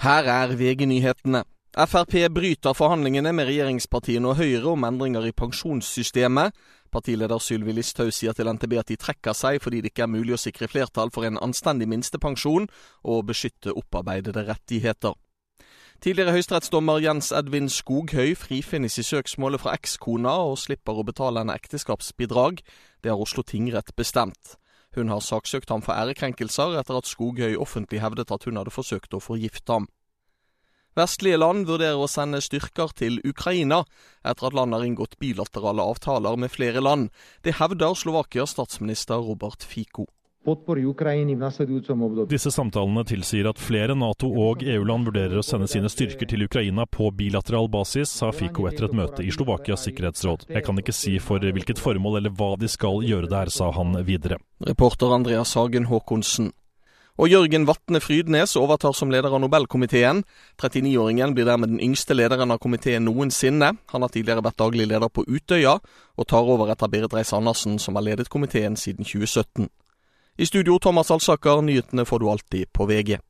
Her er VG-nyhetene. Frp bryter forhandlingene med regjeringspartiene og Høyre om endringer i pensjonssystemet. Partileder Sylvi Listhaug sier til NTB at de trekker seg fordi det ikke er mulig å sikre flertall for en anstendig minstepensjon og beskytte opparbeidede rettigheter. Tidligere høyesterettsdommer Jens Edvin Skoghøy frifinnes i søksmålet fra ekskona og slipper å betale henne ekteskapsbidrag. Det har Oslo tingrett bestemt. Hun har saksøkt ham for ærekrenkelser etter at Skoghøy offentlig hevdet at hun hadde forsøkt å forgifte ham. Vestlige land vurderer å sende styrker til Ukraina, etter at landet har inngått bilaterale avtaler med flere land. Det hevder Slovakias statsminister Robert Fico. Disse samtalene tilsier at flere Nato- og EU-land vurderer å sende sine styrker til Ukraina på bilateral basis, sa Fico etter et møte i Slovakias sikkerhetsråd. Jeg kan ikke si for hvilket formål eller hva de skal gjøre der, sa han videre. Reporter Andreas Hagen Haakonsen. Og Jørgen Vatne Frydnes overtar som leder av Nobelkomiteen. 39-åringen blir dermed den yngste lederen av komiteen noensinne. Han har tidligere vært daglig leder på Utøya, og tar over etter Berit Reiss-Andersen, som har ledet komiteen siden 2017. I studio Thomas Alsaker, nyhetene får du alltid på VG.